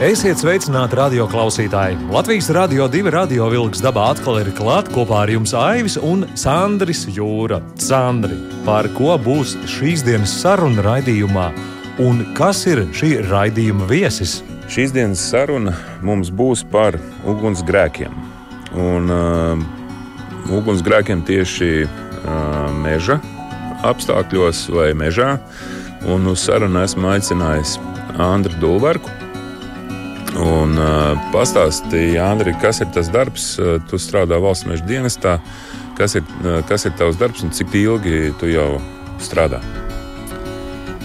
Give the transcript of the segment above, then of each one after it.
Esiet sveicināti radio klausītāji! Latvijas radio divi radio vilks dabā atkal ir klāt kopā ar jums Aivis un Sandris Jūra. Sandri, par ko būs šīs dienas saruna raidījumā un kas ir šī raidījuma viesis? Šīs dienas saruna mums būs par ugunsgrēkiem. Un, uh, ugunsgrēkiem tieši uh, meža apstākļos vai mežā. Un uz sarunu esmu aicinājis Andru Dulverku Un uh, pastāstīja, Andri, kas ir tas darbs, tu strādā valsts meža dienestā, kas ir, kas ir tavs darbs un cik ilgi tu jau strādā?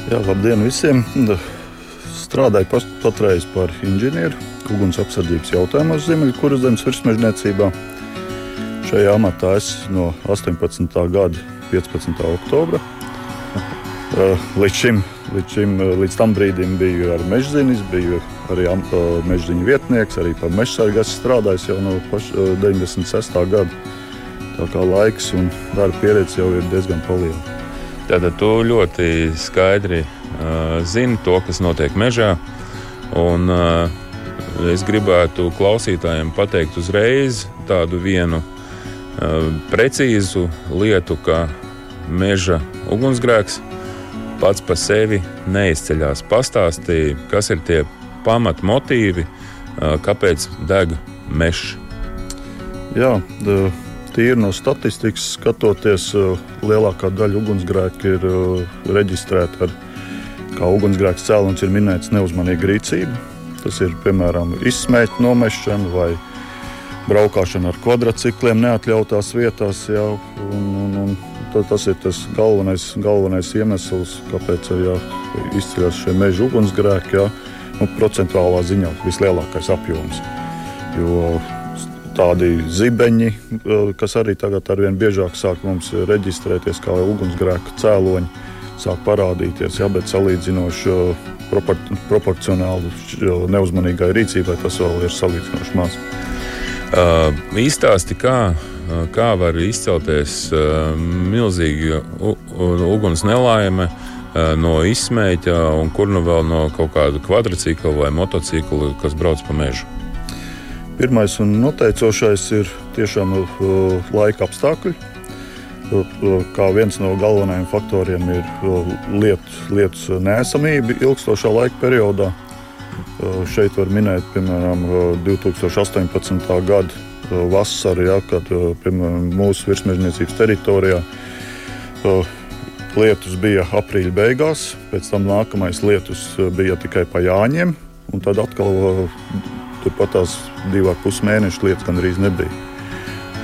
Jā, labdien visiem! Strādāju pat, patreiz par inženieru uguns apsardzības jautājumos Ziemeļkuras zemes virsmežniecībā. Šajā amatā es no 18. gada 15. oktobra. Līdz šim, līdz šim, līdz tam brīdim biju ar mežzinis, biju arī mežģīņa vietnieks, arī par mežsargu esmu strādājis jau no paš, 96. gada. Tā kā laiks un darba pieredze jau ir diezgan liela. Tātad tu ļoti skaidri uh, zini to, kas notiek mežā. Un, uh, es gribētu klausītājiem pateikt uzreiz tādu vienu uh, precīzu lietu, ka meža ugunsgrēks pats par sevi neizceļas. Pastāstīja, kas ir tie pamatmotīvi, kāpēc deg mežs? Jā, tīri no statistikas skatoties, lielākā daļa ugunsgrēku ir reģistrēta ar kā ugunsgrēks cēlonis ir minēts neuzmanīga rīcība. Tas ir piemēram izsmēķa nomešana vai braukšana ar kvadrcikliem neatļautās vietās. Jā, un, un, un tas ir tas galvenais, galvenais iemesls, kāpēc izceļas šie meža ugunsgrēki. Jā nu, procentuālā ziņā vislielākais apjoms. Jo tādi zibeņi, eh, kas arī tagad ar vien biežāk sāk mums reģistrēties kā ugunsgrēku cēloņi, sāk parādīties, jā, bet salīdzinoši eh, propor proporcionāli eh, neuzmanīgai rīcībai tas vēl ir salīdzinoši maz. Uh, īstāsti, kā, kā var izcelties uh, milzīga uguns nelaime, uh, no izsmēķa, un kur nu vēl no kaut kāda kvadrcikla vai motocikla, kas brauc pa mežu. Pirmais un noteicošais ir tiešām laika apstākļi. Kā viens no galvenajiem faktoriem ir lietu, lietus nēsamība ilgstošā laika periodā. Šeit var minēt, piemēram, 2018. gada vasaru, ja, kad piemēram, mūsu virsmežniecības teritorijā Lietus bija aprīļa beigās, pēc tam nākamais lietus eh, bija tikai pa Jāņiem, un tad atkal eh, turpat tās divi ar pus mēnešu lietas gandrīz nebija.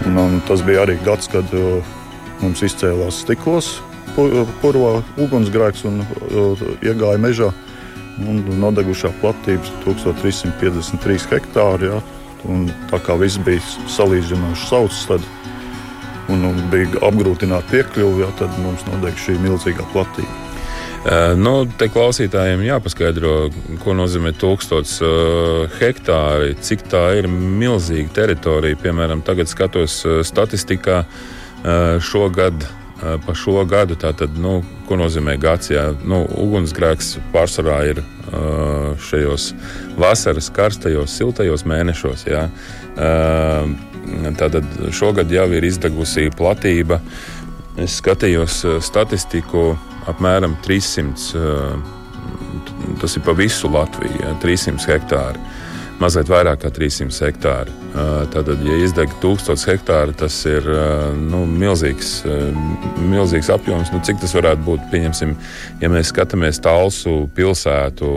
Un, un tas bija arī gads, kad uh, mums izcēlās stiklos purvā ugunsgrēks un iegāja mežā. Un nodegušā platība 1353 hektāri. Ja, tā kā viss bija salīdzinoši sauss, tad un, un bija apgrūtināta piekļuve, ja, tad mums nodeg šī milzīgā platība. Nu, te klausītājiem jāpaskaidro, ko nozīmē 1000 uh, hektāri, cik tā ir milzīga teritorija. Piemēram, tagad skatos statistikā uh, šogad. Uh, pa šo gadu tātad, nu, ko nozīmē gads? Jā, nu, ugunsgrēks pārsvarā ir šajos vasaras karstajos, siltajos mēnešos. Jā. Tātad šogad jau ir izdegusi platība. Es skatījos statistiku apmēram 300. Eh, tas ir pa visu Latviju, ja, 300 hektāri. Mazliet vairāk kā 300 hektāri. Tātad, ja izdeg 1000 hektāri, tas ir nu, milzīgs, milzīgs apjoms. Nu, cik tas varētu būt? Pieņemsim, ja mēs skatāmies Talsu pilsētu,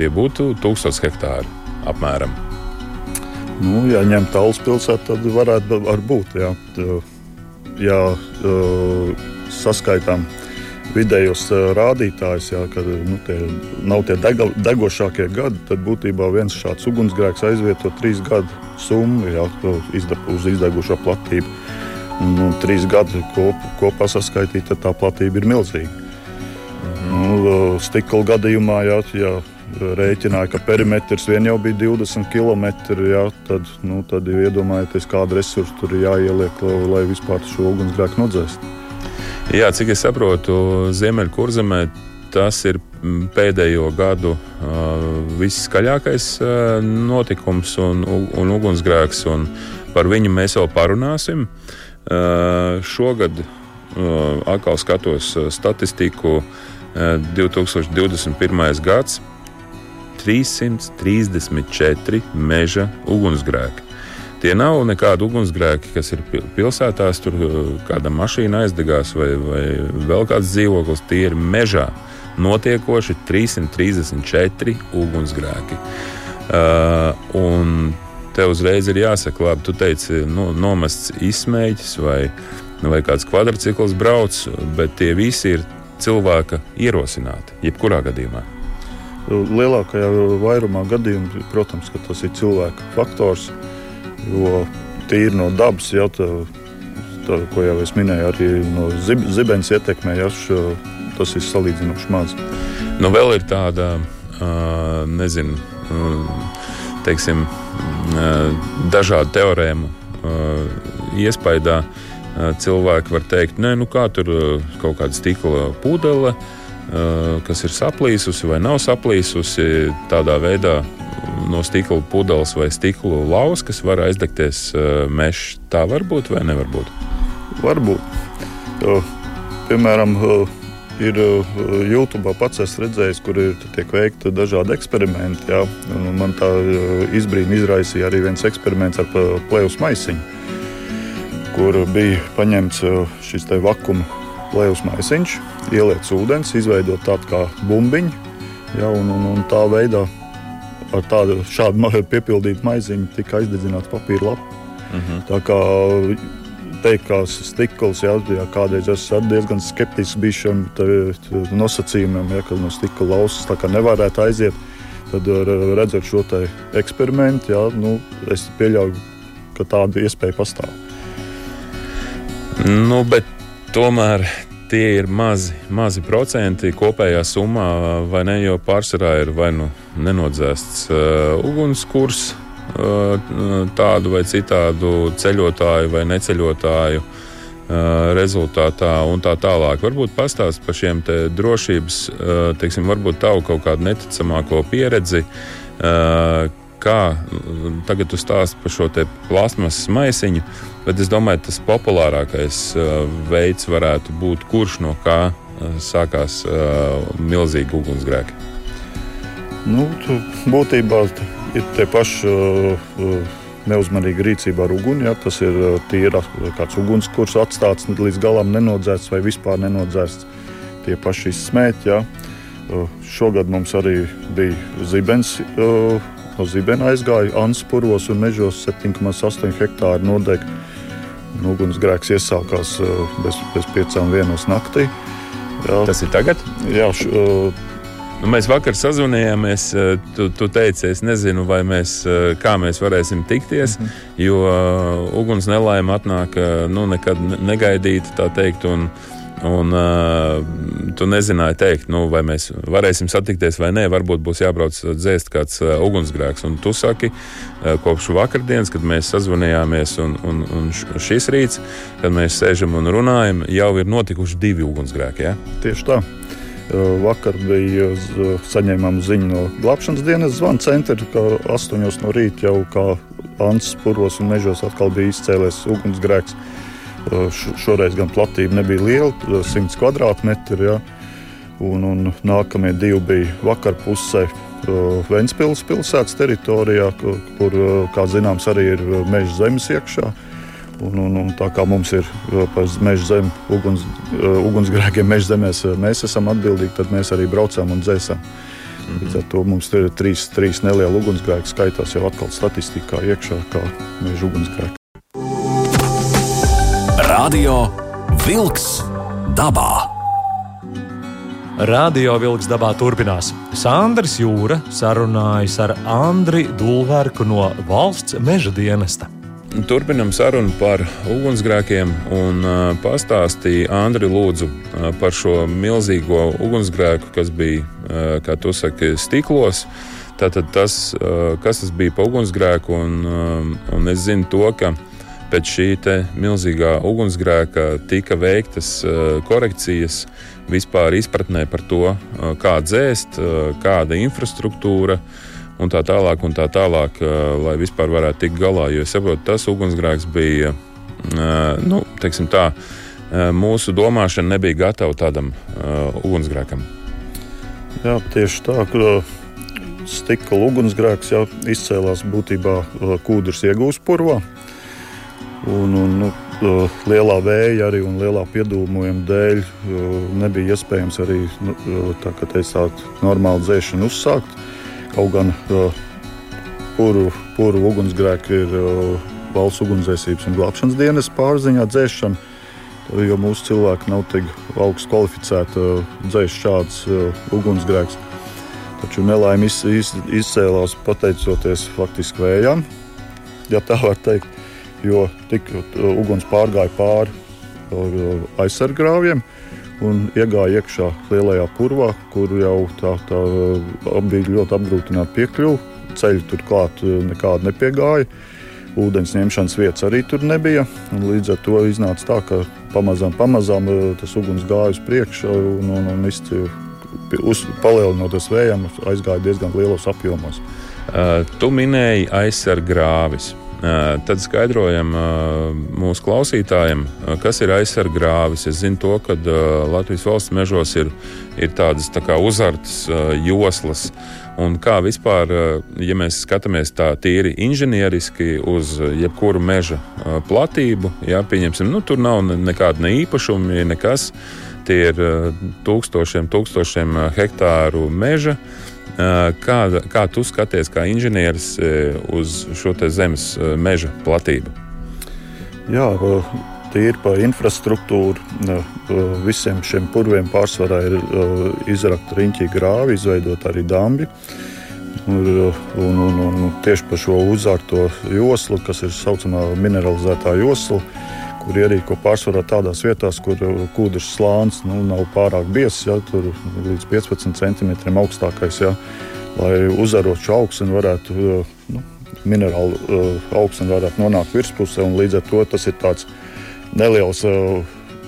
tie būtu 1000 hektāri apmēram. Nu, ja ņemt Tallas pilsētu, tad varētu būt. Jā. Ja saskaitām vidējos rādītājus, jā, kad nu, tie nav tie dega, degošākie gadi, tad būtībā viens šāds ugunsgrēks aizvieto trīs gadu summu jā, uz izdegušo platību. Un, nu, trīs gadi kop, kopā saskaitīta tā platība ir milzīga. Mm -hmm. nu, stikla gadījumā, jā, jā, rēķināja, ka perimetrs vien jau bija 20 km. Jā, tad, nu, tad iedomājieties, kāda resursa tur ir jāieliek, lai vispār šo ugunsgrēku nodzēst. Jā, cik es saprotu, Ziemeļkurzemē tas ir pēdējo gadu uh, viskaļākais uh, notikums un, un ugunsgrēks. Un par viņu mēs vēl parunāsim. Uh, šogad atkal skatos statistiku 2021. gads 334 meža ugunsgrēki. Tie nav nekādi ugunsgrēki, kas ir pilsētās, tur kāda mašīna aizdegās vai, vai vēl kāds dzīvoklis. Tie ir mežā notiekoši 334 ugunsgrēki. Uh, tev uzreiz ir jāsaka, labi, tu teici, nu, nomests izsmēķis vai, vai kāds kvadrcikls brauc, bet tie visi ir cilvēka ierosināti, jebkurā gadījumā. Lielākajā vairumā gadījumu, protams, tas ir cilvēka faktors, jo tīri no dabas jau tā, tā, ko jau es minēju, arī no zib, zibens ietekmē, ja šo, tas ir salīdzinoši maz. Nu, vēl ir tāda, uh, nezinu, teiksim, dažādu teorēmu iespējā. Cilvēki var teikt, ka nu kā tur kaut kāda stikla pudele, kas ir saplīsusi vai nav saplīsusi. Tādā veidā no stikla pudeles vai stikla lauskas var aizdegties mežs. Tā var būt vai nevar būt? Varbūt. Piemēram, ir YouTube pats esmu redzējis, kur ir tiek veikti dažādi eksperimenti. Jā. Man tā izbrīna izraisīja arī viens eksperiments ar plēvus maisiņu, kur bija paņemts šis vakuma plēvus maisiņš, ieliekts ūdens, izveidot tādu kā bumbiņu, jā, un, un, un tā veidā ar tādu šādu piepildītu maiziņu tika aizdedzināta papīra lapa. Mhm. -huh. Tā kā teikt, ka stikls, jā, jā, kādreiz esmu diezgan skeptisks bijis šiem nosacījumiem, ja, ka no stikla lausas nevarētu aiziet. Tad redzot šo eksperimentu, jā, nu, es pieļauju, ka tāda iespēja pastāv. Nu, bet tomēr tie ir mazi, mazi procenti kopējā summā, vai ne? Jo pārsvarā ir vai nu nenodzēsts uh, ugunskurs, tādu vai citādu ceļotāju vai neceļotāju rezultātā un tā tālāk. Varbūt pastāst par šiem drošības, teiksim, varbūt tavu kaut kādu neticamāko pieredzi. Kā tagad jūs stāstāt par šo plasmasas maisiņu, bet es domāju, tas populārākais veids varētu būt, kurš no kā sākās milzīgi ugunsgrēki. Nu, būtībā ir tie paši neuzmanīga rīcība ar uguni. Ja, tas ir tīra kāds ugunskurs atstāts līdz galam nenodzēsts vai vispār nenodzēsts. Tie paši izsmēķi. Ja. Šogad mums arī bija zibens. No zibena aizgāja Anspūros un mežos 7,8 hektāri nodegta. Ugunsgrēks iesākās bez, bez piecām vienos naktī. Jā. Tas ir tagad? Jā, š, Nu, mēs vakar sazvanījāmies. Eh, tu, tu teici, es nezinu, mēs, eh, kā mēs varēsim tikties, mm -hmm. jo uh, uguns nelaime atnāk nu, nekad negaidīti, tā teikt. Un, Un uh, tu nezināji teikt, nu, vai mēs varēsim satikties vai nē. Varbūt būs jābrauc dzēst kāds uh, ugunsgrēks. Un tu saki, uh, kopš vakardienas, kad mēs sazvanījāmies, un, un, un šis rīts, kad mēs sēžam un runājam, jau ir notikuši divi ugunsgrēki. Ja? Tieši tā. Vakar bija saņēmām ziņu no glābšanas dienas zvana centra, ka 8 no rīta jau kā Ants puros un mežos atkal bija izcēlies ugunsgrēks. Šoreiz gan platība nebija liela, 100 km2. Ja, un, un nākamie divi bija vakar pusē Ventspils pilsētas teritorijā, kur, kā zināms, arī ir meža zemes iekšā. Un, un, un tā kā mums ir par meža zemi, uguns, ugunsgrēkiem meža zemēs, mēs esam atbildīgi, tad mēs arī braucam un dzēsam. Mm -hmm. Līdz ar to mums ir trīs, trīs nelieli ugunsgrēki, skaitās jau atkal statistikā iekšā, kā meža ugunsgrēki. Radio Vilks dabā! Radio vilks dabā turpinās. Sandrs Jūra sarunājas ar Andriu Dulverku no valsts meža dienesta. Turpinam sarunu par ugunsgrēkiem un pastāstīja Andri Lūdzu par šo milzīgo ugunsgrēku, kas bija, kā tu saki, stiklos. Tātad tas, kas tas bija pa ugunsgrēku, un, un es zinu to, ka pēc šī milzīgā ugunsgrēka tika veiktas korekcijas vispār izpratnē par to, kā dzēst, kāda infrastruktūra ir un tā tālāk, un tā tālāk, lai vispār varētu tikt galā. Jo es saprotu, tas ugunsgrēks bija, nu, teiksim tā, mūsu domāšana nebija gatava tādam ugunsgrēkam. Jā, tieši tā, ka stikla ugunsgrēks jau izcēlās būtībā kūdras iegūst purvā. Un, un, nu, lielā vēja arī un lielā piedūmojuma dēļ nebija iespējams arī nu, tā, teikt, normālu dzēšanu uzsākt. Kaut gan puru, puru ugunsgrēki ir valsts ugunsdzēsības un glābšanas dienas pārziņā dzēšana. Jo mūsu cilvēki nav tik augstu kvalificēti dzēst šādus ugunsgrēkus. Taču nelaime iz, iz, izcēlās pateicoties faktiski vējām, ja tā var teikt. Jo tik uguns pārgāja pāri aizsargāviem, un iegāja iekšā lielajā purvā, kur jau tā, tā bija ļoti apgrūtināta piekļuve. Ceļi turklāt eh, nekāda nepiegāja. Ūdens ņemšanas vietas arī tur nebija. Līdz ar to iznāca tā, ka pamazām, pamazām eh, tas uguns gāja uz priekšu un, un, un izcīja. Palielinoties vējam, aizgāja diezgan lielos apjomos. Uh, tu minēji aizsargāvis. Tad skaidrojam mūsu klausītājiem, kas ir aizsargāvis. Es zinu, to, ka Latvijas valsts mežos ir, ir tādas tā kā uzartas joslas. Un kā vispār, ja mēs skatāmies tā tīri inženieriski uz jebkuru meža platību, jā, pieņemsim, nu, tur nav nekāda ne īpašuma, nekas. Tie ir tūkstošiem, tūkstošiem hektāru meža. Kā, kā tu skaties, kā inženieris, uz šo zemes meža platību? Jā, tīri par infrastruktūru. Visiem šiem purviem pārsvarā ir izrakta riņķī grāvi, izveidot arī dambi. Un, un, un, un tieši par šo uzārto joslu, kas ir saucamā mineralizētā josla, kur ierīko pārsvarā tādās vietās, kur kūdras slānis nu, nav pārāk biezs, ja, tur līdz 15 centimetriem augstākais, ja, lai uzarot šo augstu varētu. Nu, Minerālu uh, augsne varētu nonākt virspusē, līdz ar to tas ir tāds neliels uh,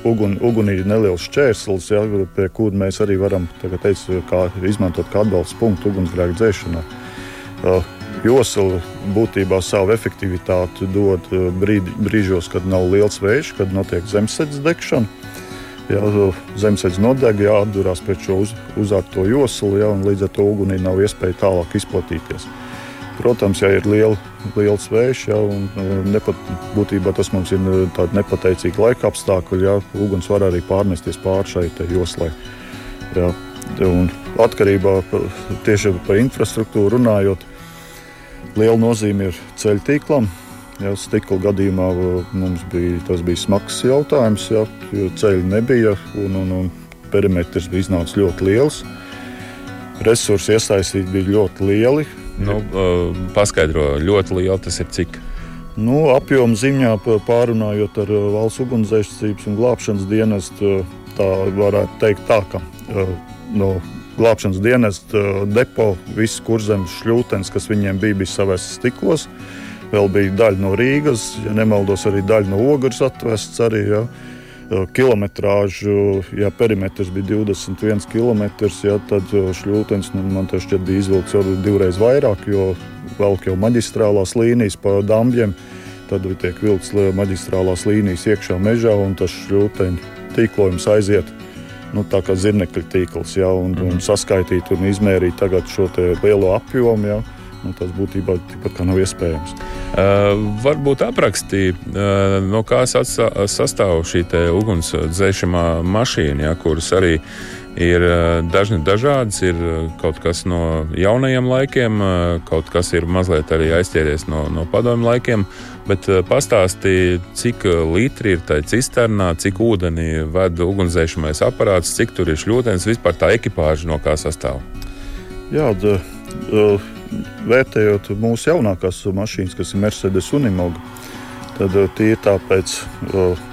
ugun, ugunī neliels šķērslis, ja, pie kura mēs arī varam teikt, kā, izmantot kā atbalsta punktu ugunsgrēku dzēšanā. Josla būtībā savu efektivitāti dod eh, brīdi, brīžos, kad nav liels vējš, kad notiek zemesēdzes degšana. Jā, zemesēdzes nodeg, jāatdurās pēc šo uz, uzārto joslu, jā, un līdz ar to ugunī nav iespēja tālāk izplatīties. Protams, ja ir liela, liels vējš, ja, un nepat, būtībā tas mums ir tāds nepateicīgs laika apstākļi, ja uguns var arī pārnesties pāri šai joslai. Ja, atkarībā tieši par infrastruktūru runājot, Liela nozīme ir ceļu tīklam. Jā, stikla gadījumā mums bija, tas bija smags jautājums, jā, jo ceļu nebija un, un, un perimetrs bija iznācis ļoti liels. Resursi iesaistīti bija ļoti lieli. Nu, paskaidro, ļoti liela tas ir cik. Nu, apjoma ziņā pārunājot ar valsts ugunsdzēsības un glābšanas dienestu, tā varētu teikt tā, ka no glābšanas dienesta uh, depo, viss kurzemes šļūtens, kas viņiem bija, bija savests stiklos. Vēl bija daļa no Rīgas, ja nemaldos, arī daļa no Ogres atvests. Arī, ja. Uh, kilometrāžu, ja perimetrs bija 21 km, ja, tad uh, šļūtens nu, man šķiet bija izvilkts jau divreiz vairāk, jo velk jau maģistrālās līnijas pa dambiem. Tad tiek vilkts maģistrālās līnijas iekšā mežā un tas šļūteņu tīklojums aiziet nu, tā kā zirnekļa tīkls, ja, un, mm. un mhm. saskaitīt un izmērīt šo lielo apjomu. Ja, nu, tas būtībā tikpat kā nav iespējams. Uh, varbūt aprakstīt, uh, no kā sastāv šī ugunsdzēšamā mašīna, ja, kuras arī ir dažni dažādas. Ir kaut kas no jaunajiem laikiem, kaut kas ir mazliet arī aizķēries no, no padomju laikiem. Bet eh, pastāstīja, cik eh, litri ir tajā cisternā, cik ūdenī ved ugunsdzēsmais aparāts, cik tur ir šļūtens, vispār tā ekipāža no kā sastāv. Jā, da, uh, vērtējot mūsu jaunākās mašīnas, kas ir Mercedes Unimoga, tad tie ir tāpēc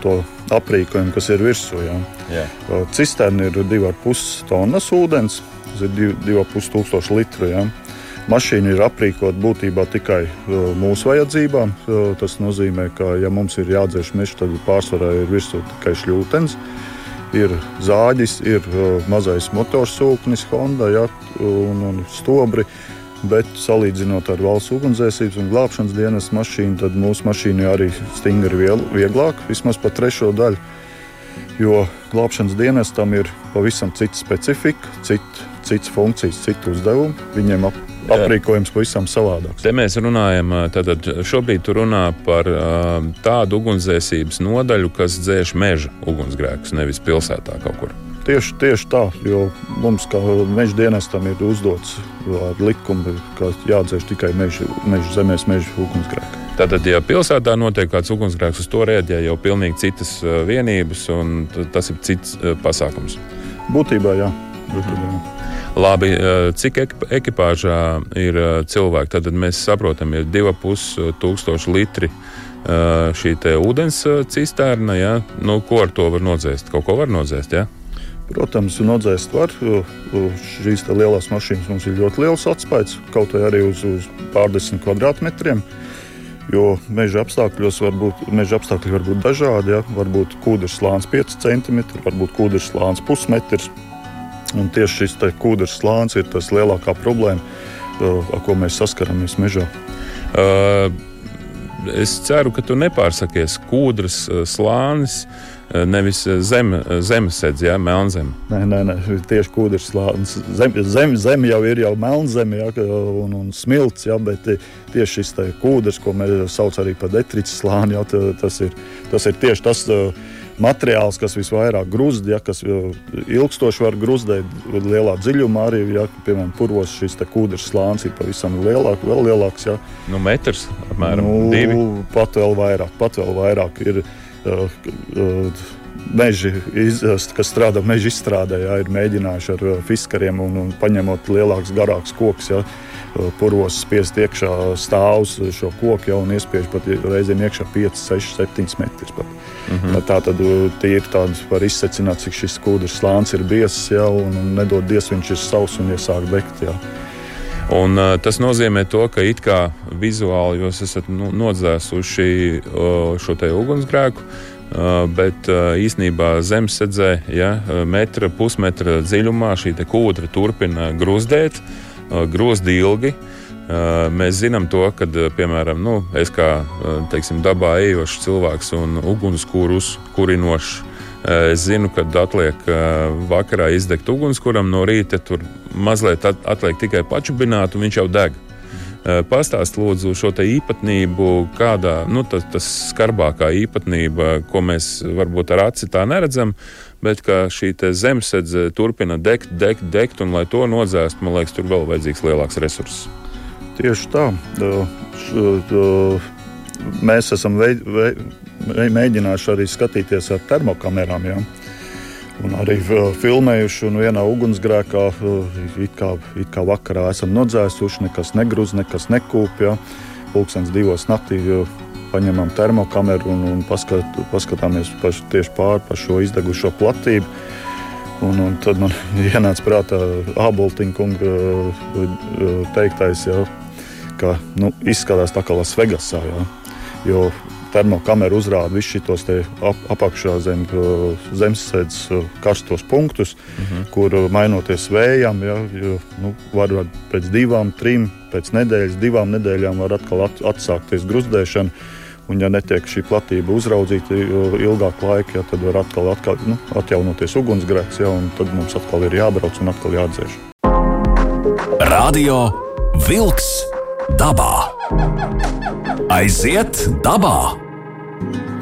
to aprīkojumu, kas ir virsū. Jā. Jā. Cisterna ir 2,5 tonnas ūdens, tas ir 2,5 tūkstoši litru. Jā. Mašīna ir aprīkota būtībā tikai mūsu vajadzībām. Tas nozīmē, ka, ja mums ir jādzēš mežs, tad pārsvarā ir virsū tikai šļūtens. Ir zāģis, ir mazais motorsūknis, Honda ja, un, un stobri. Bet salīdzinot ar valsts ugunsdzēsības un glābšanas dienas mašīnu, tad mūsu mašīna arī stingri vieglāk, vismaz pa trešo daļu. Jo glābšanas dienestam ir pavisam cita specifika, cit, cits funkcijas, citu uzdevumu. Viņiem ap, aprīkojums pavisam savādāks. Te mēs runājam, tātad šobrīd tu runā par tādu ugunsdzēsības nodaļu, kas dzēš meža ugunsgrēkus, nevis pilsētā kaut kur. Tieši, tieši tā, jo mums, kā meža dienestam, ir uzdots ar likumu, ka jādzēš tikai meža, meža zemēs, meža ugunsgrēki. Tātad, ja pilsētā notiek kāds ugunsgrēks, uz to rēģē jau pilnīgi citas vienības, un tas ir cits pasākums. Būtībā, jā. Būtībā, jā. Labi, cik ekipāžā ir cilvēki? Tad mēs saprotam, ir 2,5 tūkstoši litri šī ūdens cisterna. Ja? Nu, ko ar to var nodzēst? Kaut ko var nodzēst. Ja? Protams, nodzēst var. Šīs lielās mašīnas mums ir ļoti liels atspējs, kaut arī uz, uz pārdesmit kvadrātmetriem. Jo meža apstākļos var būt, meža apstākļi var būt dažādi. Ja? Varbūt kūdrs slānis 5 cm, varbūt kūdrs slānis pusmetrs Un tieši šis kūdrs slānis ir tas lielākā problēma, ar ko mēs saskaramies mežā. Uh, es ceru, ka tu nepārsakies kūdrs slānis. Nevis zem, zemesēdz, ja melnzeme. Nē, nē, nē, tieši kūdrs slānis. Zem, zem, zem jau ir jau melnzeme ja, un, un smilts, ja, bet tieši šis kūdrs, ko mēs saucam arī par detriķu slāni, ja, tas, ir, tas ir tieši tas. Uh, materiāls, kas visvairāk grūzd, ja, kas ilgstoši var grūzdēt lielā dziļumā. Arī, ja, piemēram, purvos šis kūdrs slānis ir pavisam lielāks, vēl lielāks. Ja. Nu, metrs apmēram nu, divi. Pat vēl vairāk, pat vēl vairāk ir. Uh, uh, Meži, iz, kas strādā meža izstrādē, ja, ir mēģinājuši ar fiskariem un, un paņemot lielākus, garākus kokus. Ja, purvos spiest iekšā stāvus šo koku jau un iespiež pat reizēm iekšā 5, 6, 7 metrus. Mm -hmm. Tā tad ir tāds, var izsecināt, cik šis kūdrs slānis ir biezs, ja, un, un nedod dievs, viņš ir savs un iesāk degt. Ja. Un, uh, tas nozīmē, to, ka it kā vizuāli jūs esat nu, nodzēsuši uh, šo ugunsgrēku, uh, bet uh, īsnībā zemesēdzē, ja, metra, pusmetra dziļumā šī kūdra turpina grūzdēt, uh, grūzd ilgi. Uh, Mēs zinām to, ka, piemēram, nu, es kā teiksim, dabā ejošs cilvēks un ugunskura kurinošs, es zinu, ka atliek vakarā izdegt ugunskuram no rīta, tur mazliet atliek tikai pačubināt, un viņš jau deg. Pastāst lūdzu šo īpatnību, kādā nu, tas, tas skarbākā īpatnība, ko mēs varbūt ar aci tā neredzam, bet ka šī zemesēdze turpina degt, degt, degt, un lai to nodzēst, man liekas, tur vēl vajadzīgs lielāks resurss. Tieši tā. Mēs esam veid, veid, mēģinājuši arī skatīties ar termokamerām. Ja? Un arī filmējuši, un vienā ugunsgrēkā it kā, it kā vakarā esam nodzēsuši, nekas negrūz, nekas nekūpja. Pūkstens divos naktī paņemam termokameru un, un paskat, paskatāmies paš, tieši pāri pa šo izdegušo platību. Un, un tad man ienāca prātā Āboltiņa kunga teiktais, ja, ka nu, izskatās tā kā Lasvegasā. Ja? Jo termokamera uzrāda visus šos ap, apakšā zem zemesēdzes karstos punktus, mhm. -huh. kur mainoties vējam, ja, jo, nu, var, var pēc divām, trim, pēc nedēļas, divām nedēļām var atkal at, atsākties gruzdēšana. Un, ja netiek šī platība uzraudzīta ilgāku laiku, ja, tad var atkal, atkal nu, atjaunoties ugunsgrēks, ja, un tad mums atkal ir jābrauc un atkal jāatdzēš. Radio Vilks dabā. Aiziet dabā!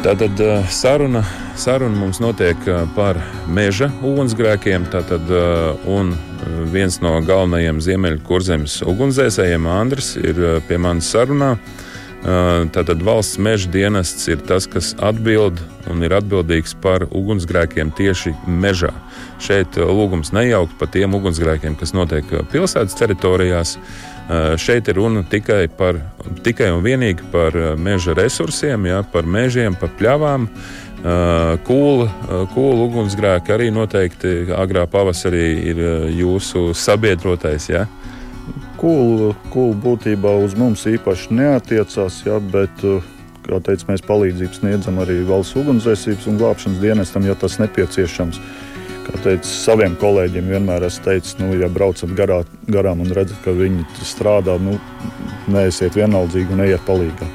Tātad eh, saruna, saruna mums notiek eh, par meža ugunsgrēkiem. Tātad, eh, un viens no galvenajiem ziemeļkurzemes ugunsdzēsējiem, Andris, ir pie manis sarunā. Tātad valsts meža dienests ir tas, kas atbild un ir atbildīgs par ugunsgrēkiem tieši mežā. Šeit lūgums nejaukt par tiem ugunsgrēkiem, kas notiek pilsētas teritorijās. Šeit ir runa tikai, par, tikai un vienīgi par meža resursiem, ja, par mežiem, par pļavām. Kūla, kūla ugunsgrēki arī noteikti agrā pavasarī ir jūsu sabiedrotais. Ja? Kūla, kūla būtībā uz mums īpaši neatiecās, ja, bet kā teicu, mēs palīdzību sniedzam arī valsts ugunsdzēsības un glābšanas dienestam, ja tas nepieciešams. Kā teicu, saviem kolēģiem vienmēr esmu teicis, nu, ja braucat garā, garām un redzat, ka viņi strādā, nu, neesiet vienaldzīgi un ejiet palīdzīgā.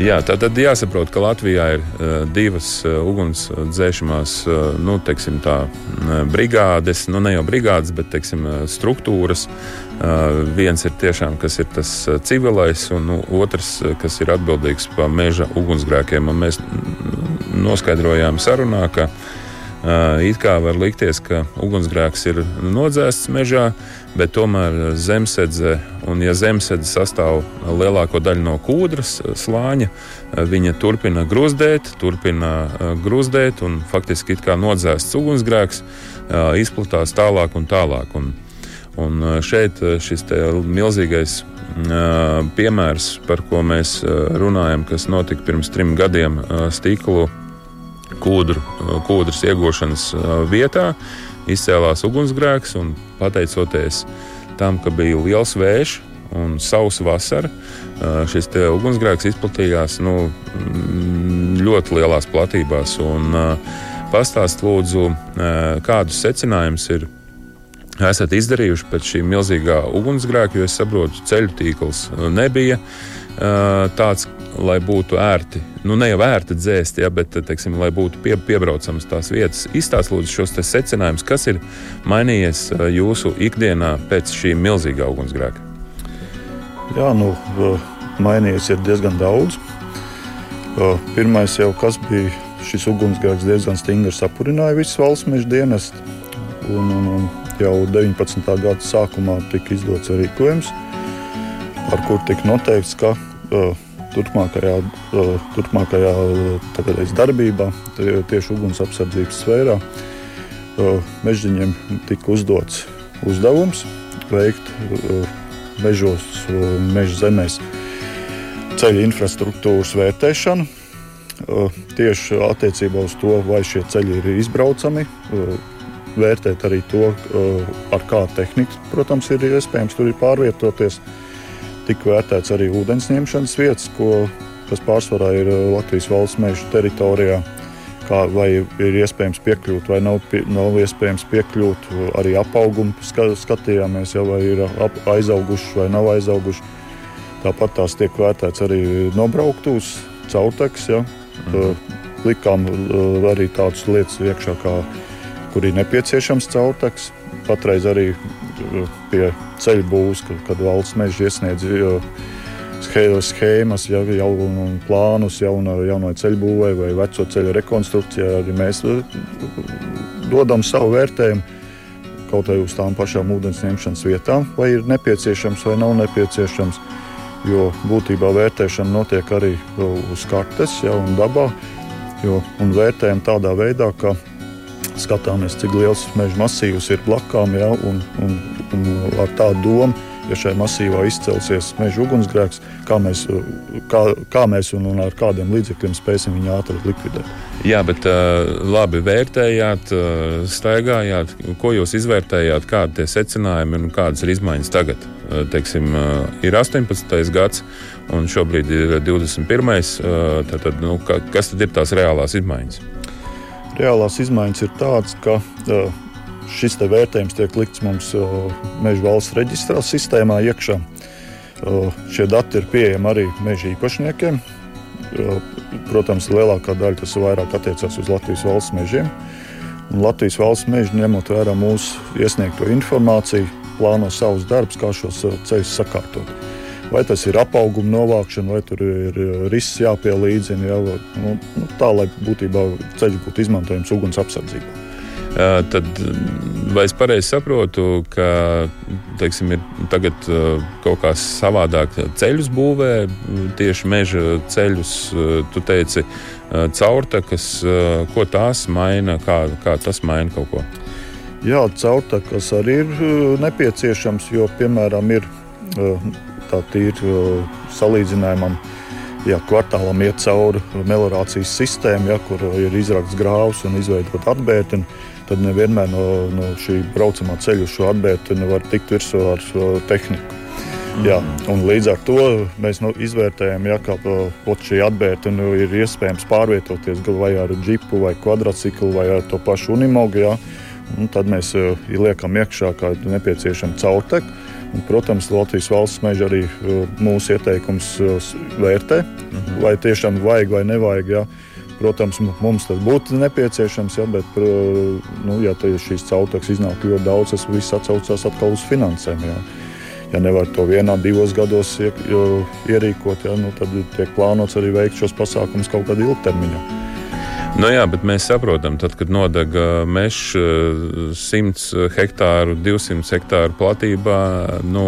Jā, tā tad jāsaprot, ka Latvijā ir uh, divas uh, ugunsdzēsmās uh, nu, teiksim, tā, brigādes, nu ne jau brigādes, bet teiksim, struktūras. Uh, viens ir tiešām ir tas civilais, un nu, otrs, kas ir atbildīgs par meža ugunsgrēkiem. Un mēs noskaidrojām sarunā, ka uh, It kā var likties, ka ugunsgrēks ir nodzēsts mežā, bet tomēr zemesēdze, un ja zemesēdze sastāv lielāko daļu no kūdras slāņa, viņa turpina gruzdēt, turpina gruzdēt, un faktiski it kā nodzēsts ugunsgrēks izplatās tālāk un tālāk. Un, un šeit šis milzīgais piemērs, par ko mēs runājam, kas notika pirms trim gadiem stiklu kūdru, kūdras iegūšanas vietā izcēlās ugunsgrēks, un pateicoties tam, ka bija liels vējš un sausa vasara, šis ugunsgrēks izplatījās nu, ļoti lielās platībās. Pastāst lūdzu, kādus secinājumus ir esat izdarījuši pēc šī milzīgā ugunsgrēka, jo es saprotu, ceļu tīkls nebija tāds, lai būtu ērti, nu ne jau ērti dzēst, ja, bet teiksim, lai būtu pie, piebraucamas tās vietas. Izstāstiet lūdzu šos secinājumus, kas ir mainījies jūsu ikdienā pēc šī milzīgā ugunsgrēka. Jā, nu, mainījies ir diezgan daudz. Pirmais jau kas bija šis ugunsgrēks diezgan stingri sapurināja visas valsts meža dienestu. Un, un, un jau 19. gada sākumā tika izdots rīkojums, ar kur tika noteikts, ka uh, turpmākajā, turpmākajā darbībā, tieši ugunsapsardzības sfērā, mežģiņiem tika uzdots uzdevums veikt mežos, meža zemēs ceļu infrastruktūras vērtēšanu. Tieši attiecībā uz to, vai šie ceļi ir izbraucami, vērtēt arī to, ar kādu tehniku, protams, ir iespējams tur ir pārvietoties tika vērtēts arī ūdens ņemšanas vietas, ko, kas pārsvarā ir uh, Latvijas valsts meža teritorijā. Kā, vai ir iespējams piekļūt, vai nav, pie, nav iespējams piekļūt. Arī apaugumu skatījāmies, ja, vai ir ap, aizauguši vai nav aizauguši. Tāpat tās tiek vērtēts arī nobrauktos, caurteks. Ja. Mhm. Likām uh, arī tādas lietas iekšā, kā, kur ir nepieciešams caurteks. Patreiz arī pie ceļu būvs, kad, valsts meža iesniedz schēmas, ja, jaunu plānus jauno, jauno ceļu būvē vai veco ceļu rekonstrukcijā. Arī mēs dodam savu vērtējumu kaut vai uz tām pašām ūdens ņemšanas vietām, vai ir nepieciešams vai nav nepieciešams. Jo būtībā vērtēšana notiek arī uz kartes, jau dabā. Jo, un vērtējam tādā veidā, ka skatāmies, cik liels meža masīvs ir blakām, ja, un, un, un ar tādu domu, ja šai masīvā izcelsies meža ugunsgrēks, kā mēs, kā, kā mēs un, un ar kādiem līdzekļiem spēsim viņu ātri likvidēt. Jā, bet labi vērtējāt, staigājāt, ko jūs izvērtējāt, kādi ir secinājumi un kādas ir izmaiņas tagad. Teiksim, ir 18. gads, un šobrīd ir 21. Tad, nu, kas tad ir tās reālās izmaiņas? Reālās izmaiņas ir tādas, ka šis vērtējums tiek likts mums Meža valsts reģistrā sistēmā iekšā. Šie dati ir pieejami arī meža īpašniekiem. Protams, lielākā daļa tas vairāk attiecās uz Latvijas valsts mežiem. Un Latvijas valsts meži, ņemot vērā mūsu iesniegto informāciju, plāno savus darbus, kā šos ceļus sakārtot vai tas ir apauguma novākšana, vai tur ir risks jāpielīdzina. Jā, nu, nu, tā, lai būtībā ceļš būtu izmantojams uguns apsardzībā. Tad, vai es pareizi saprotu, ka teiksim, ir tagad kaut kā savādāk ceļus būvē, tieši meža ceļus, tu teici, caurtakas, ko tās maina, kā, kā tas maina kaut ko? Jā, caurtakas arī ir nepieciešams, jo, piemēram, ir tā tīri salīdzinājumam. Ja kvartālam iet cauri melorācijas sistēma, ja, kur ir izrakts grāvs un izveidot atbērti, tad nevienmēr no, no šī braucamā ceļa uz šo atbērti nevar tikt virsū ar tehniku. Jā, līdz ar to mēs nu, izvērtējam, ja, ka šī atbērta nu, ir iespējams pārvietoties vai ar džipu, vai kvadrciklu, vai ar to pašu unimogu. Ja, tad mēs uh, liekam iekšā, ir nepieciešama caurteka. Un, protams, Latvijas valsts meža arī uh, mūsu ieteikums uh, vērtē, mhm. vai tiešām vajag vai nevajag. Ja. Protams, mums tas būtu nepieciešams, ja, bet, nu, ja šīs caurtekas iznāk ļoti daudz, tas viss atcaucās atkal uz finansēm. Ja ja nevar to vienā, divos gados ierīkot, ja, nu, tad tiek plānots arī veikt šos pasākumus kaut kādā ilgtermiņā. Nu jā, bet mēs saprotam, tad, kad nodeg mežs 100 hektāru, 200 hektāru platībā, nu,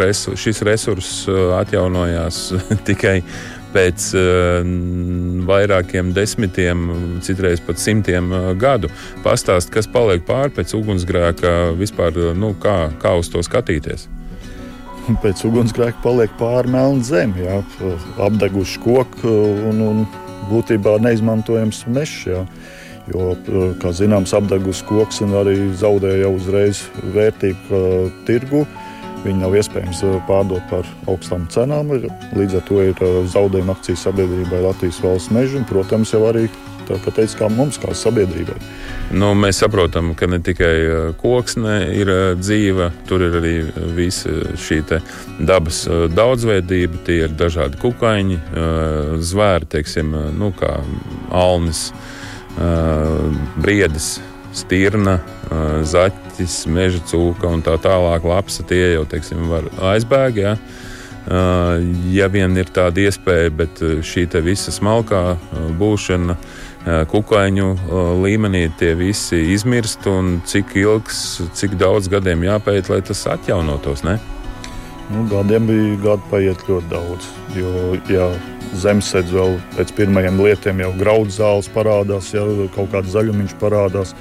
resu, šis resurss atjaunojās tikai pēc vairākiem desmitiem, citreiz pat simtiem gadu. Pastāst, kas paliek pāri pēc ugunsgrēka, vispār, nu, kā, kā uz to skatīties pēc ugunsgrēka paliek pāri melna zeme, apdeguši koku un, un būtībā neizmantojams mežs. Jā. Jo, kā zināms, apdegus koks arī zaudēja uzreiz vērtību tirgu. Viņi nav iespējams pārdot par augstām cenām. Līdz ar to ir zaudējuma akcijas sabiedrībai Latvijas valsts meža un, protams, jau arī tā, kā mums, kā sabiedrībai. Nu, mēs saprotam, ka ne tikai koksne ir dzīva, tur ir arī visa šī dabas daudzveidība. Tie ir dažādi kukaiņi, zvēri, teiksim, nu, kā alnis, briedis, stirna, zaķis, meža cūka un tā tālāk. Lapsa tie jau teiksim, var aizbēgt. Ja? Ja vien ir tāda iespēja, bet šī visa smalkā būšana kukaiņu līmenī tie visi izmirst, un cik ilgs, cik daudz gadiem jāpēt, lai tas atjaunotos? Ne? Nu, gadiem bija gadi paiet ļoti daudz. Jo, ja zemesēdz vēl pēc pirmajiem lietiem jau graudu zāles parādās, jau kaut kāds zaļumiņš parādās.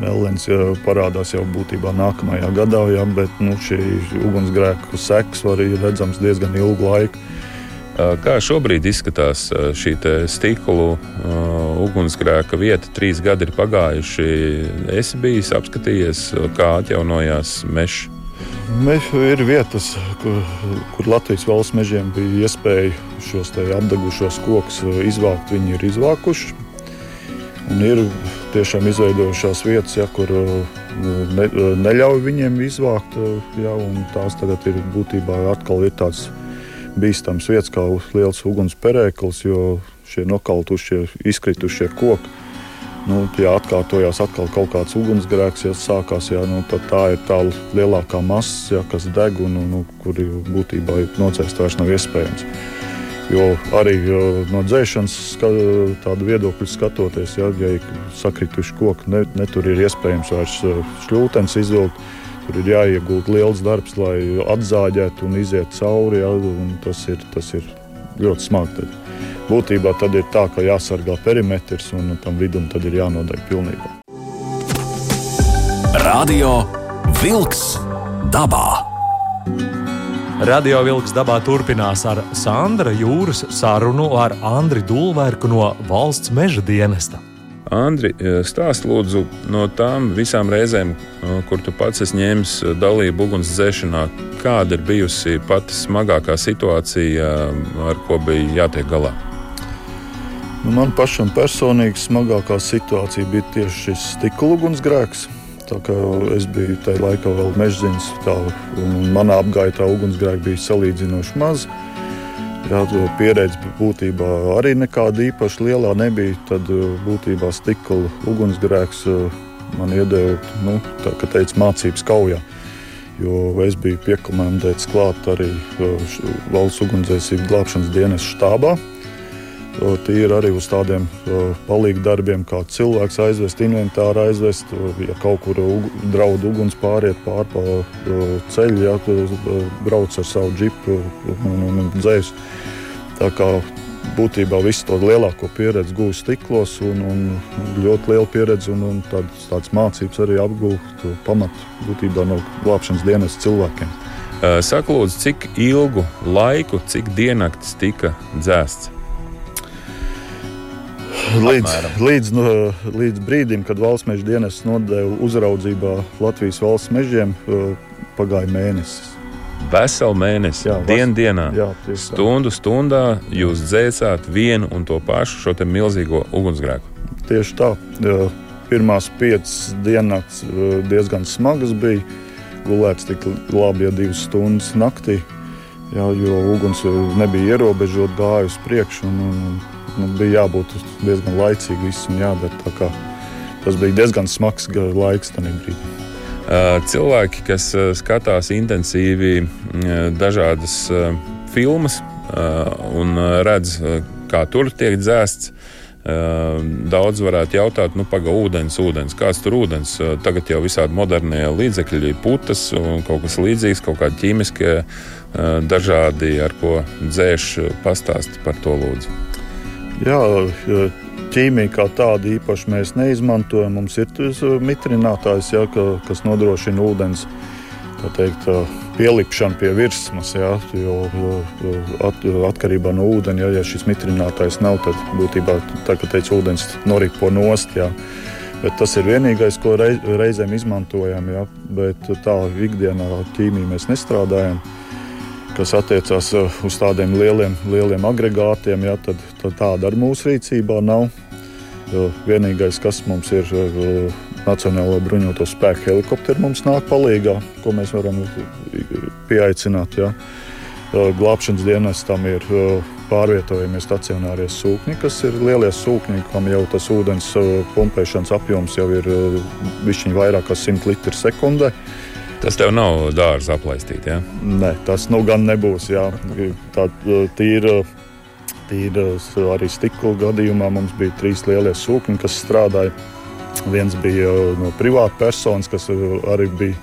Melnēns parādās jau būtībā nākamajā gadā, ja, bet nu, šī ugunsgrēku sekas var redzams diezgan ilgu laiku. Kā šobrīd izskatās šī stikla ugunsgrēka vieta? Trīs gadi ir pagājuši. Es biju apskatījies, kā atjaunojās mežs. Meža ir vietas, kur, kur Latvijas valsts mežiem bija iespēja šos apdegušos kokus izvākt. Viņi ir izvākuši. Un ir tiešām izveidojušās vietas, ja, kur ne, neļauj viņiem izvākt. Ja, tās tagad ir būtībā atkal ir tāds bīstams vietas, kā liels uguns perēklis, jo šie nokautušie, izkritušie koki. Nu, ja atkārtojās atkal kaut kāds ugunsgrēks, ja sākās, ja, nu, tad tā ir tā lielākā masa, ja, kas deg un nu, kur būtībā nocēst vairs nav iespējams. Jo arī jo no dzēšanas tādu viedokļu skatoties, ja, ja ir sakrituši koki, ne, ne tur ir iespējams vairs eh, šļūtens izvilkt Tur ir jāiegūt liels darbs, lai atzāģētu un iziet cauri. Ja, tas, ir, tas ir ļoti smagi. Tad. Būtībā tad ir tā, ka jāsargā perimetrs un tam vidum ir jānodeg pilnībā. Radio Wolks dabā. Radio Vilks dabā turpinās ar Sandra Jūras sarunu ar Andriu Dulverku no Valsts meža dienesta. Andri, e, stāst lūdzu no tām visām reizēm, e, kur tu pats esi ņēmis e, dalību ugunsdzēšanā, kāda ir bijusi pati smagākā situācija, ar ko bija jātiek galā? Nu, man pašam personīgi smagākā situācija bija tieši šis stikla ugunsgrēks. Es biju tajā laikā vēl mežģīns, un manā apgaitā ugunsgrēki bija salīdzinoši mazi. Jā, pieredze būtībā arī nekāda īpaši liela nebija. Tad uh, būtībā stikla ugunsgrēks uh, man iedeva nu, tā, teica, mācības kaujā. Jo es biju piekomandēts klāt arī uh, valsts ugunsdzēsības glābšanas dienas štābā. Tie ir arī uz tādiem palīgu darbiem, kā cilvēks aizvest, inventāru aizvest, ja kaut kur draud uguns pāriet pār pa ceļu, ja brauc ar savu džipu un, un, dzēs. Tā kā būtībā visu to lielāko pieredzi gūst stiklos, un, un ļoti liela pieredze un, un tādas, tādas mācības arī apgūst pamatu būtībā no glābšanas dienas cilvēkiem. Saka, lūdzu, cik ilgu laiku, cik diennaktis tika dzēsts? Līdz, līdz, no, līdz brīdim, kad valsts meža dienas nodeva uzraudzībā Latvijas valsts mežiem, pagāja mēnesis. Veselu mēnesi, jā, dien dienā, jā, stundu stundā jūs dzēsāt vienu un to pašu šo milzīgo ugunsgrēku. Tieši tā. Pirmās piecas dienas diezgan smagas bija. Gulēts tik labi, ja divas stundas naktī, jā, jo uguns nebija ierobežota, gāja uz priekšu. Un, un, nu, bija jābūt diezgan laicīgi visam jādara. Tas bija diezgan smags laiks tajā brīdī. Cilvēki, kas skatās intensīvi dažādas filmas un redz, kā tur tiek dzēsts, Daudz varētu jautāt, nu, pagaidi, ūdens, ūdens, kāds tur ūdens. Tagad jau visādi modernie līdzekļi, putas un kaut kas līdzīgs, kaut kādi ķīmiskie, dažādi, ar ko dzēš, pastāsti par to lūdzu. Jā, ķīmija kā tāda īpaši mēs neizmantojam. Mums ir tas mitrinātājs, jā, ka, kas nodrošina ūdens teikt, pielipšanu pie virsmas. Jā, jo, at, atkarībā no ūdeņa, jā, ja šis mitrinātājs nav, tad būtībā tā, ka teica, ūdens noripo nost. Jā. Bet tas ir vienīgais, ko reizēm izmantojam. Jā. Bet tā ikdienā ķīmiju mēs nestrādājam kas attiecās uh, uz tādiem lieliem, lieliem agregātiem, ja, tad, tad tāda arī mūsu rīcībā nav. Vienīgais, kas mums ir, uh, Nacionālo bruņoto spēku helikopteri, mums nāk palīdzīgā, ko mēs varam pieaicināt. Ja. Glābšanas dienestam ir pārvietojamie stacionārie sūkņi, kas ir lielie sūkņi, kam jau tas ūdens pumpēšanas apjoms jau ir višķiņ vairāk kā 100 litri sekundē. Tas tev nav dārza aplaistīt, jā? Ja? Nē, tas nu gan nebūs. Jā. Tā tīra. Tīra arī stikla gadījumā mums bija trīs lielie sūkņi, kas strādāja. Viens bija no privāta personas, kas arī bija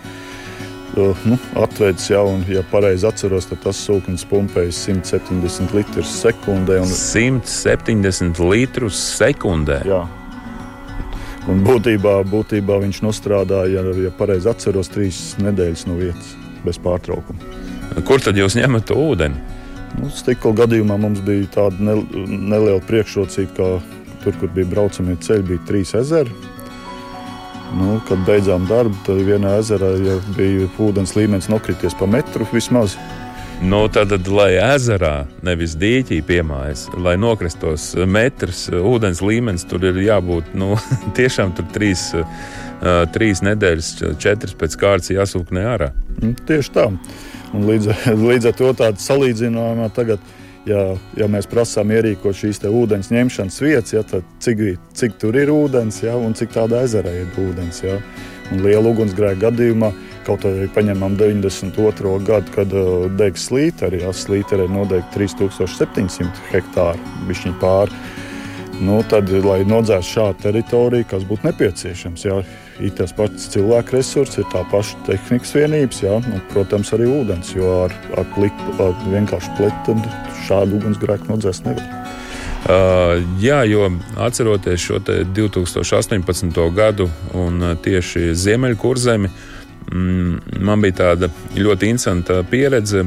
nu, atvedis jau, un, ja pareizi atceros, tad tas sūknis pumpēja 170 litrus sekundē. Un... 170 litrus sekundē. Jā, Un būtībā, būtībā viņš nostrādāja, ja, pareizi atceros, trīs nedēļas no vietas bez pārtraukuma. Kur tad jūs ņemat to ūdeni? Nu, Stikla gadījumā mums bija tāda ne, neliela priekšrocība, ka tur, kur bija braucamie ceļi, bija trīs ezeri. Nu, kad beidzām darbu, tad vienā ezerā ja bija ūdens līmenis nokrities pa metru vismaz. Nu, tad, lai ezerā, nevis dīķī piemājas, lai nokristos metrs, ūdens līmenis tur ir jābūt nu, tiešām trīs, uh, trīs nedēļas, četras pēc kārtas jāsūknē ārā. Mm, tieši tā. Un līdz, līdz ar to tādu salīdzinājumu tagad. Ja, ja mēs prasām ierīkot šīs ūdens ņemšanas vietas, ja, tad cik, cik tur ir ūdens ja, un cik tādā ezerā ir ūdens. Ja. Un liela ugunsgrēka gadījumā Kaut arī paņemam 92. gadu, kad uh, degs slīteri, ja slīterē nodegta 3700 hektāru, bišķiņ pāri. Nu, tad, lai nodzēstu šādu teritoriju, kas būtu nepieciešams, jā, ir tas pats cilvēku resurss, ir tā paša tehnikas vienības, jā, nu, protams, arī ūdens. Jo ar, ar, pliku, ar vienkārši pletu šādu ugunsgrēku nodzēst nevar. Uh, jā, jo atceroties šo 2018. gadu un uh, tieši Ziemeļkurzemi, uh, man bija tāda ļoti interesanta pieredze,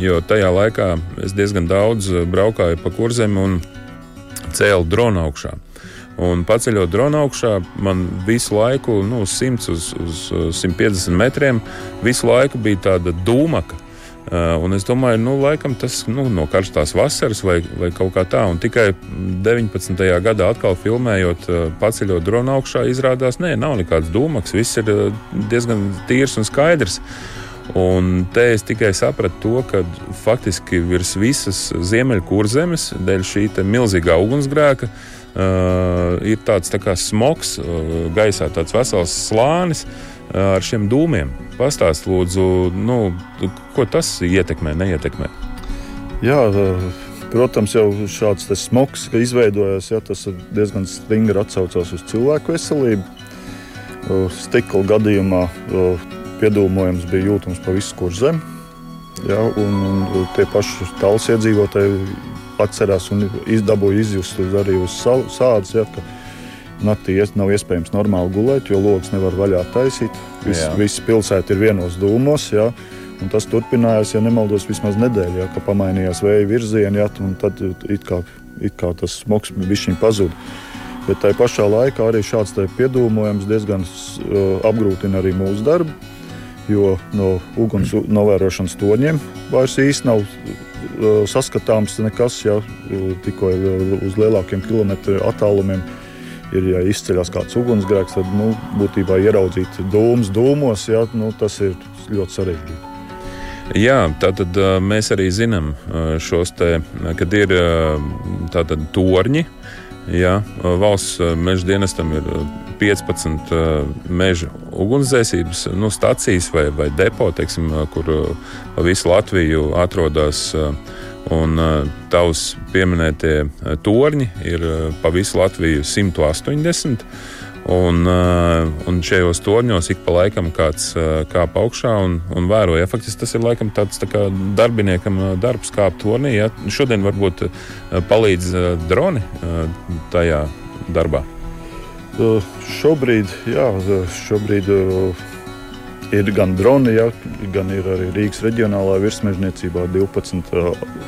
jo tajā laikā es diezgan daudz braukāju pa kurzem un cēlu dronu augšā. Un paceļot dronu augšā, man visu laiku, nu, 100 uz, uz 150 metriem, visu laiku bija tāda dūmaka. Uh, un es domāju, nu, laikam tas nu, no karstās vasaras vai, vai kaut kā tā. Un tikai 19. gadā atkal filmējot, uh, paceļot dronu augšā, izrādās, nē, nav nekāds dūmaks. Viss ir uh, diezgan tīrs un skaidrs. Un te es tikai sapratu to, ka faktiski virs visas ziemeļkurzemes, dēļ šī milzīgā ugunsgrēka, uh, ir tāds tā kā smogs uh, gaisā, tāds vesels slānis. Uh, ar šiem dūmiem. Pastāst, lūdzu, nu, ko tas ietekmē, neietekmē? Jā, protams, jau šāds smogs, ka izveidojās, ja, tas diezgan stingri atsaucās uz cilvēku veselību. Stikla gadījumā piedūmojums bija jūtams pa visu kur zemi. Ja, un, un tie paši tāls iedzīvotāji atcerās un izdabūja izjust arī uz sādas. Ja, Naktī nav iespējams normāli gulēt, jo logs nevar vaļā taisīt. Viss vis pilsēta ir vienos dūmos. Ja? Un tas turpinājās, ja nemaldos, vismaz nedēļu, ja, kad pamainījās vēja virzieni, ja, un tad it kā, it kā tas smogs bija pazuda. Bet tajā pašā laikā arī šāds piedūmojums diezgan uh, apgrūtina arī mūsu darbu, jo no uguns novērošanas toņiem vairs īsti nav uh, saskatāms nekas, ja tikko uz lielākiem kilometru attālumiem ir ja izceļas kāds ugunsgrēks, tad nu, būtībā ieraudzīt dūmus dūmos, ja, nu, tas ir ļoti sarežģīti. Jā, tātad mēs arī zinām šos te, kad ir tātad torņi. Jā, valsts meža dienestam ir 15 meža ugunsdzēsības nu, stācijas vai, vai depo, teiksim, kur pa visu Latviju atrodas. Un tavs pieminētie torņi ir pa visu Latviju 180. Un, uh, un šajos torņos ik pa laikam kāds uh, kāp augšā un, un vēro. Ja, faktiski tas ir laikam tāds tā kā darbiniekam uh, darbs kāpt tornī. Ja. Šodien varbūt palīdz droni tajā darbā. Šobrīd, jā, šobrīd ir gan droni, ja, gan ir arī Rīgas reģionālā virsmežniecībā 12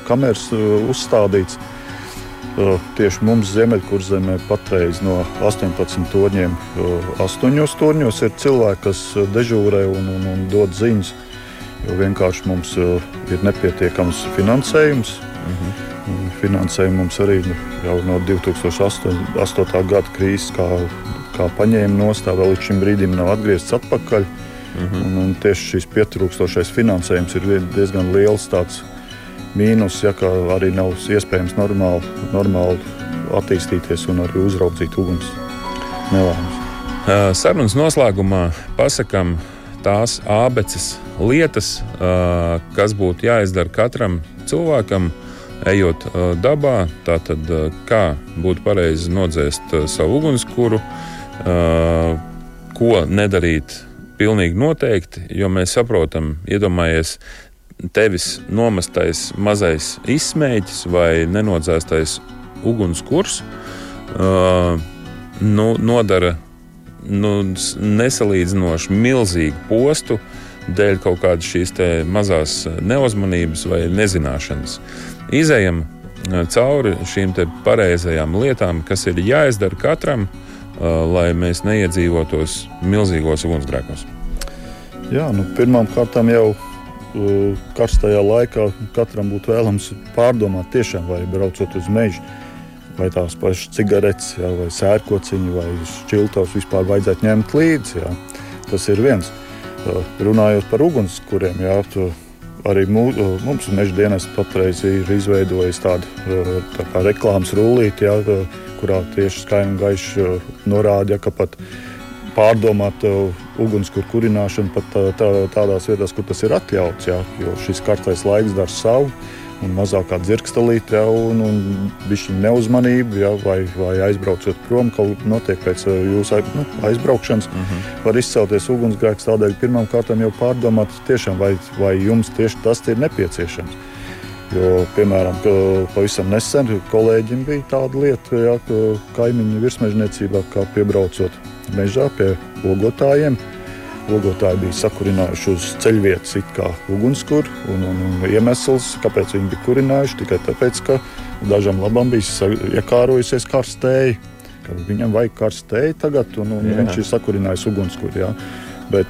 kameras uzstādīts. Tieši mums Ziemeļkurzemē patreiz no 18 torņiem, 8 torņos ir cilvēki, kas dežūrē un, un, un dod ziņas. Jo vienkārši mums ir nepietiekams finansējums. Mhm. Finansējumu mums arī jau no 2008. gada krīzes, kā, kā paņēma nostāvā, vēl līdz šim brīdim nav atgriezts atpakaļ. Mhm. Un, un tieši šis pietrūkstošais finansējums ir diezgan liels tāds mīnus, ja arī nav iespējams normāli, normāli attīstīties un arī uzraudzīt uguns nelaimes. Sarunas noslēgumā pasakām tās abeces lietas, kas būtu jāizdara katram cilvēkam, ejot dabā. Tātad, kā būtu pareizi nodzēst savu ugunskura, ko nedarīt. Pilnīgi noteikti, jo mēs saprotam, iedomājies, tevis nomestais mazais izsmēķis vai nenodzēstais ugunskurs uh, nu, nodara nu, nesalīdzinoši milzīgu postu dēļ kaut kādas šīs mazās neuzmanības vai nezināšanas. Izejam cauri šīm pareizajām lietām, kas ir jāizdara katram, uh, lai mēs neiedzīvotos milzīgos ugunsgrēkos. Jā, nu, pirmkārt jau karstajā laikā katram būtu vēlams pārdomāt, tiešām, vai braucot uz mežu, vai tās pašas cigaretes, jā, vai sērkociņi, vai šķiltos vispār vajadzētu ņemt līdzi. Jā. Tas ir viens. Runājot par ugunskuriem, jā, arī mūs, mums meža dienas patreiz ir izveidojis tādu tā reklāmas rullīti, kurā tieši skaidri un gaiši norāda, ka pat pārdomāt ugunskura kurināšanu pat tā, tā, tādās vietās, kur tas ir atļauts. Jā, jo šis karstais laiks dara savu. Un mazākā dzirkstelīte, jau un, un viņa neuzmanība, ja, vai, vai aizbraucot prom, kaut kas notiek pēc jūsu nu, aizbraukšanas, mhm. -huh. var izcelties ugunsgrēks. Tādēļ pirmām kārtām jau pārdomāt, tiešām, vai, vai jums tieši tas ir nepieciešams. Jo, piemēram, pavisam nesen kolēģim bija tāda lieta, ja, ka kaimiņu virsmežniecībā, kā piebraucot mežā pie ogotājiem. Ogotāji bija sakurinājuši uz ceļvietas kā ugunskura. Un, un, un iemesls, kāpēc viņi bija kurinājuši, tikai tāpēc, ka dažam labam bija iekārojusies karstēji. Viņam vajag karstēji tagad, un, un jā. viņš ir sakurinājis ugunskura. Bet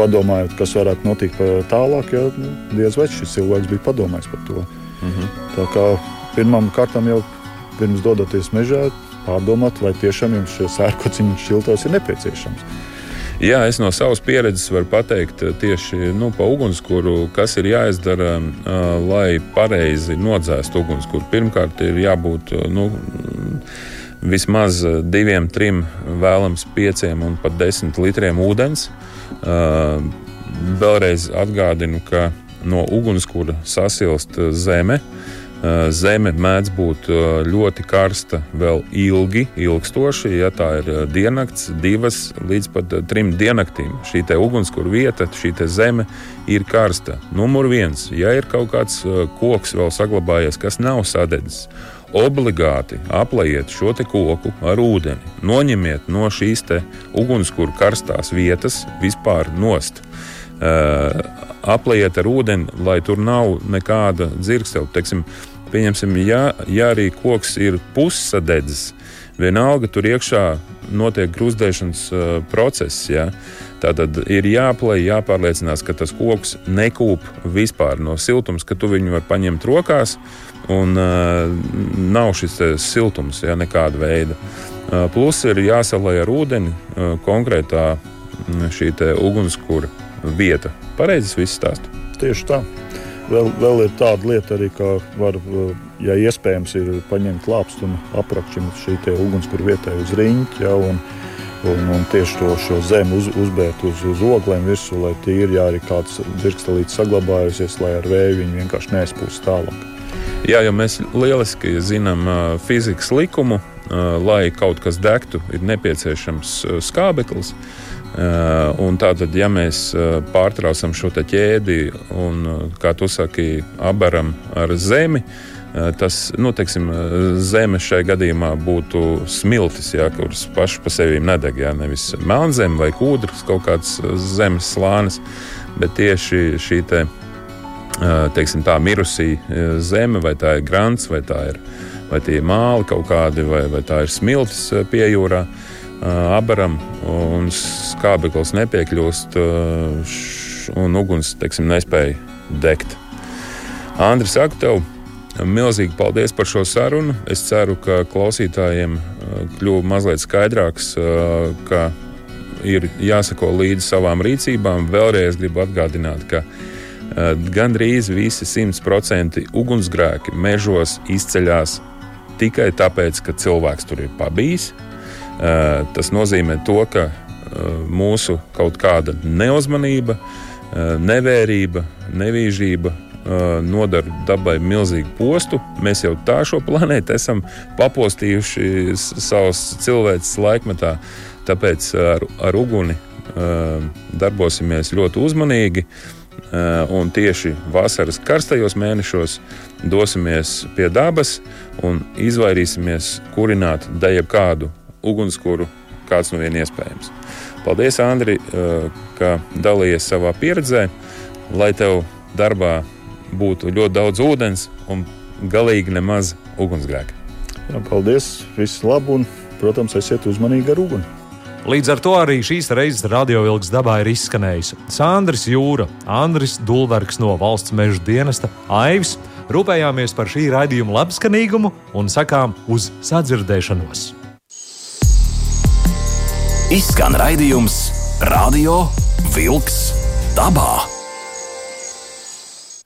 padomājot, kas varētu notikt tālāk, ja nu, diez vai šis cilvēks bija padomājis par to. Mm -hmm. Tā kā pirmām kārtām jau pirms dodoties mežā, pārdomāt, vai tiešām jums šie sērkociņi šiltos ir nepieciešams. Jā, es no savas pieredzes varu pateikt eh, tieši nu, par ugunskura, kas ir jāizdara, uh, lai pareizi nodzēstu ugunskura. Pirmkārt, ir jābūt uh, nu, vismaz diviem, trim, vēlams pieciem un pat desmit litriem ūdens. Vēlreiz atgādinu, ka no ugunskura sasilst zeme. Zeme mēdz būt ļoti karsta vēl ilgi, ilgstoši. Ja tā ir diennakts, divas līdz pat trim diennaktīm. Šī ugunskura vieta, šī zeme ir karsta. Numur viens, ja ir kaut kāds koks vēl saglabājies, kas nav sadedzis, obligāti aplējiet šo koku ar ūdeni. Noņemiet no šīs ugunskura karstās vietas vispār nost. apliet ar ūdeni, lai tur nav nekāda dzirkstela. Teiksim, pieņemsim, ja, ja arī koks ir pussadedzis, vienalga tur iekšā notiek grūzdēšanas uh, process. Ja? Tātad ir jāplēj, jāpārliecinās, ka tas koks nekūp vispār no siltums, ka tu viņu vari paņemt rokās un uh, nav šis siltums, ja nekāda veida. Uh, plus ir jāsalē ar ūdeni uh, konkrētā šī ugunskura vieta. Pareizi viss stāsta. Tieši tā. Vēl, vēl ir tāda lieta, arī, ka var, ja iespējams, ir paņemt lāpstu un aprakšķināt šī ugunskura vietai uz riņķa. Ja, un, un, un tieši to šo zemi uz, uzbērt uz, uz oglēm virsū, lai tīri, ja arī kāds dirkstelīts saglabājusies, lai ar vēju viņi vienkārši neizpūst tālāk. Jā, jo mēs lieliski zinām fizikas likumu, lai kaut kas degtu, ir nepieciešams skābeklis. Un tātad, ja mēs pārtraucam šo ķēdi un, kā tu saki, abaram ar zemi, tas nu, teiksim, zeme šajā gadījumā būtu smiltis, jā, kuras pašas pa sevi nedeg. Jā, nevis melnzeme vai kūdras, kaut kāds zemes slānis, bet tieši šī teiksim, tā mirusī zeme, vai tā ir grants, vai tā ir, vai ir māli kaut kādi, vai, vai tā ir smiltis pie jūrā. Uh, abaram, un skābeklis nepiekļūst, un uguns teiksim, nespēja degt. Andris, saku tev, milzīgi paldies par šo sarunu. Es ceru, ka klausītājiem kļuva mazliet skaidrāks, ka ir jāsako līdzi savām rīcībām. Vēlreiz gribu atgādināt, ka gandrīz visi 100% ugunsgrēki mežos izceļas tikai tāpēc, ka cilvēks tur ir pabijis Eh, tas nozīmē to, ka eh, mūsu kaut kāda neuzmanība, eh, nevērība, nevīžība nodara dabai milzīgu postu. Mēs jau tā šo planētu esam papostījuši savas cilvēces laikmetā, tāpēc ar, ar uguni darbosimies ļoti uzmanīgi. Un tieši vasaras karstajos mēnešos dosimies pie dabas un izvairīsimies kurināt daļu kādu ugunskura, kāds nu vien iespējams. Paldies, Andri, eh, ka dalījies savā pieredzē, lai tev darbā būtu ļoti daudz ūdens un galīgi nemaz ugunsgrēka. Jā, paldies, viss labi un, protams, esiet uzmanīgi ar uguni. Līdz ar to arī šīs reizes radiovilks dabā ir izskanējis Sandrs Jūra, Andris Dulverks no valsts meža dienesta, Aivis. Rūpējāmies par šī raidījuma labskanīgumu un sakām uz sadzirdēšanos! Izskan raidījums Radio Wolks dabā.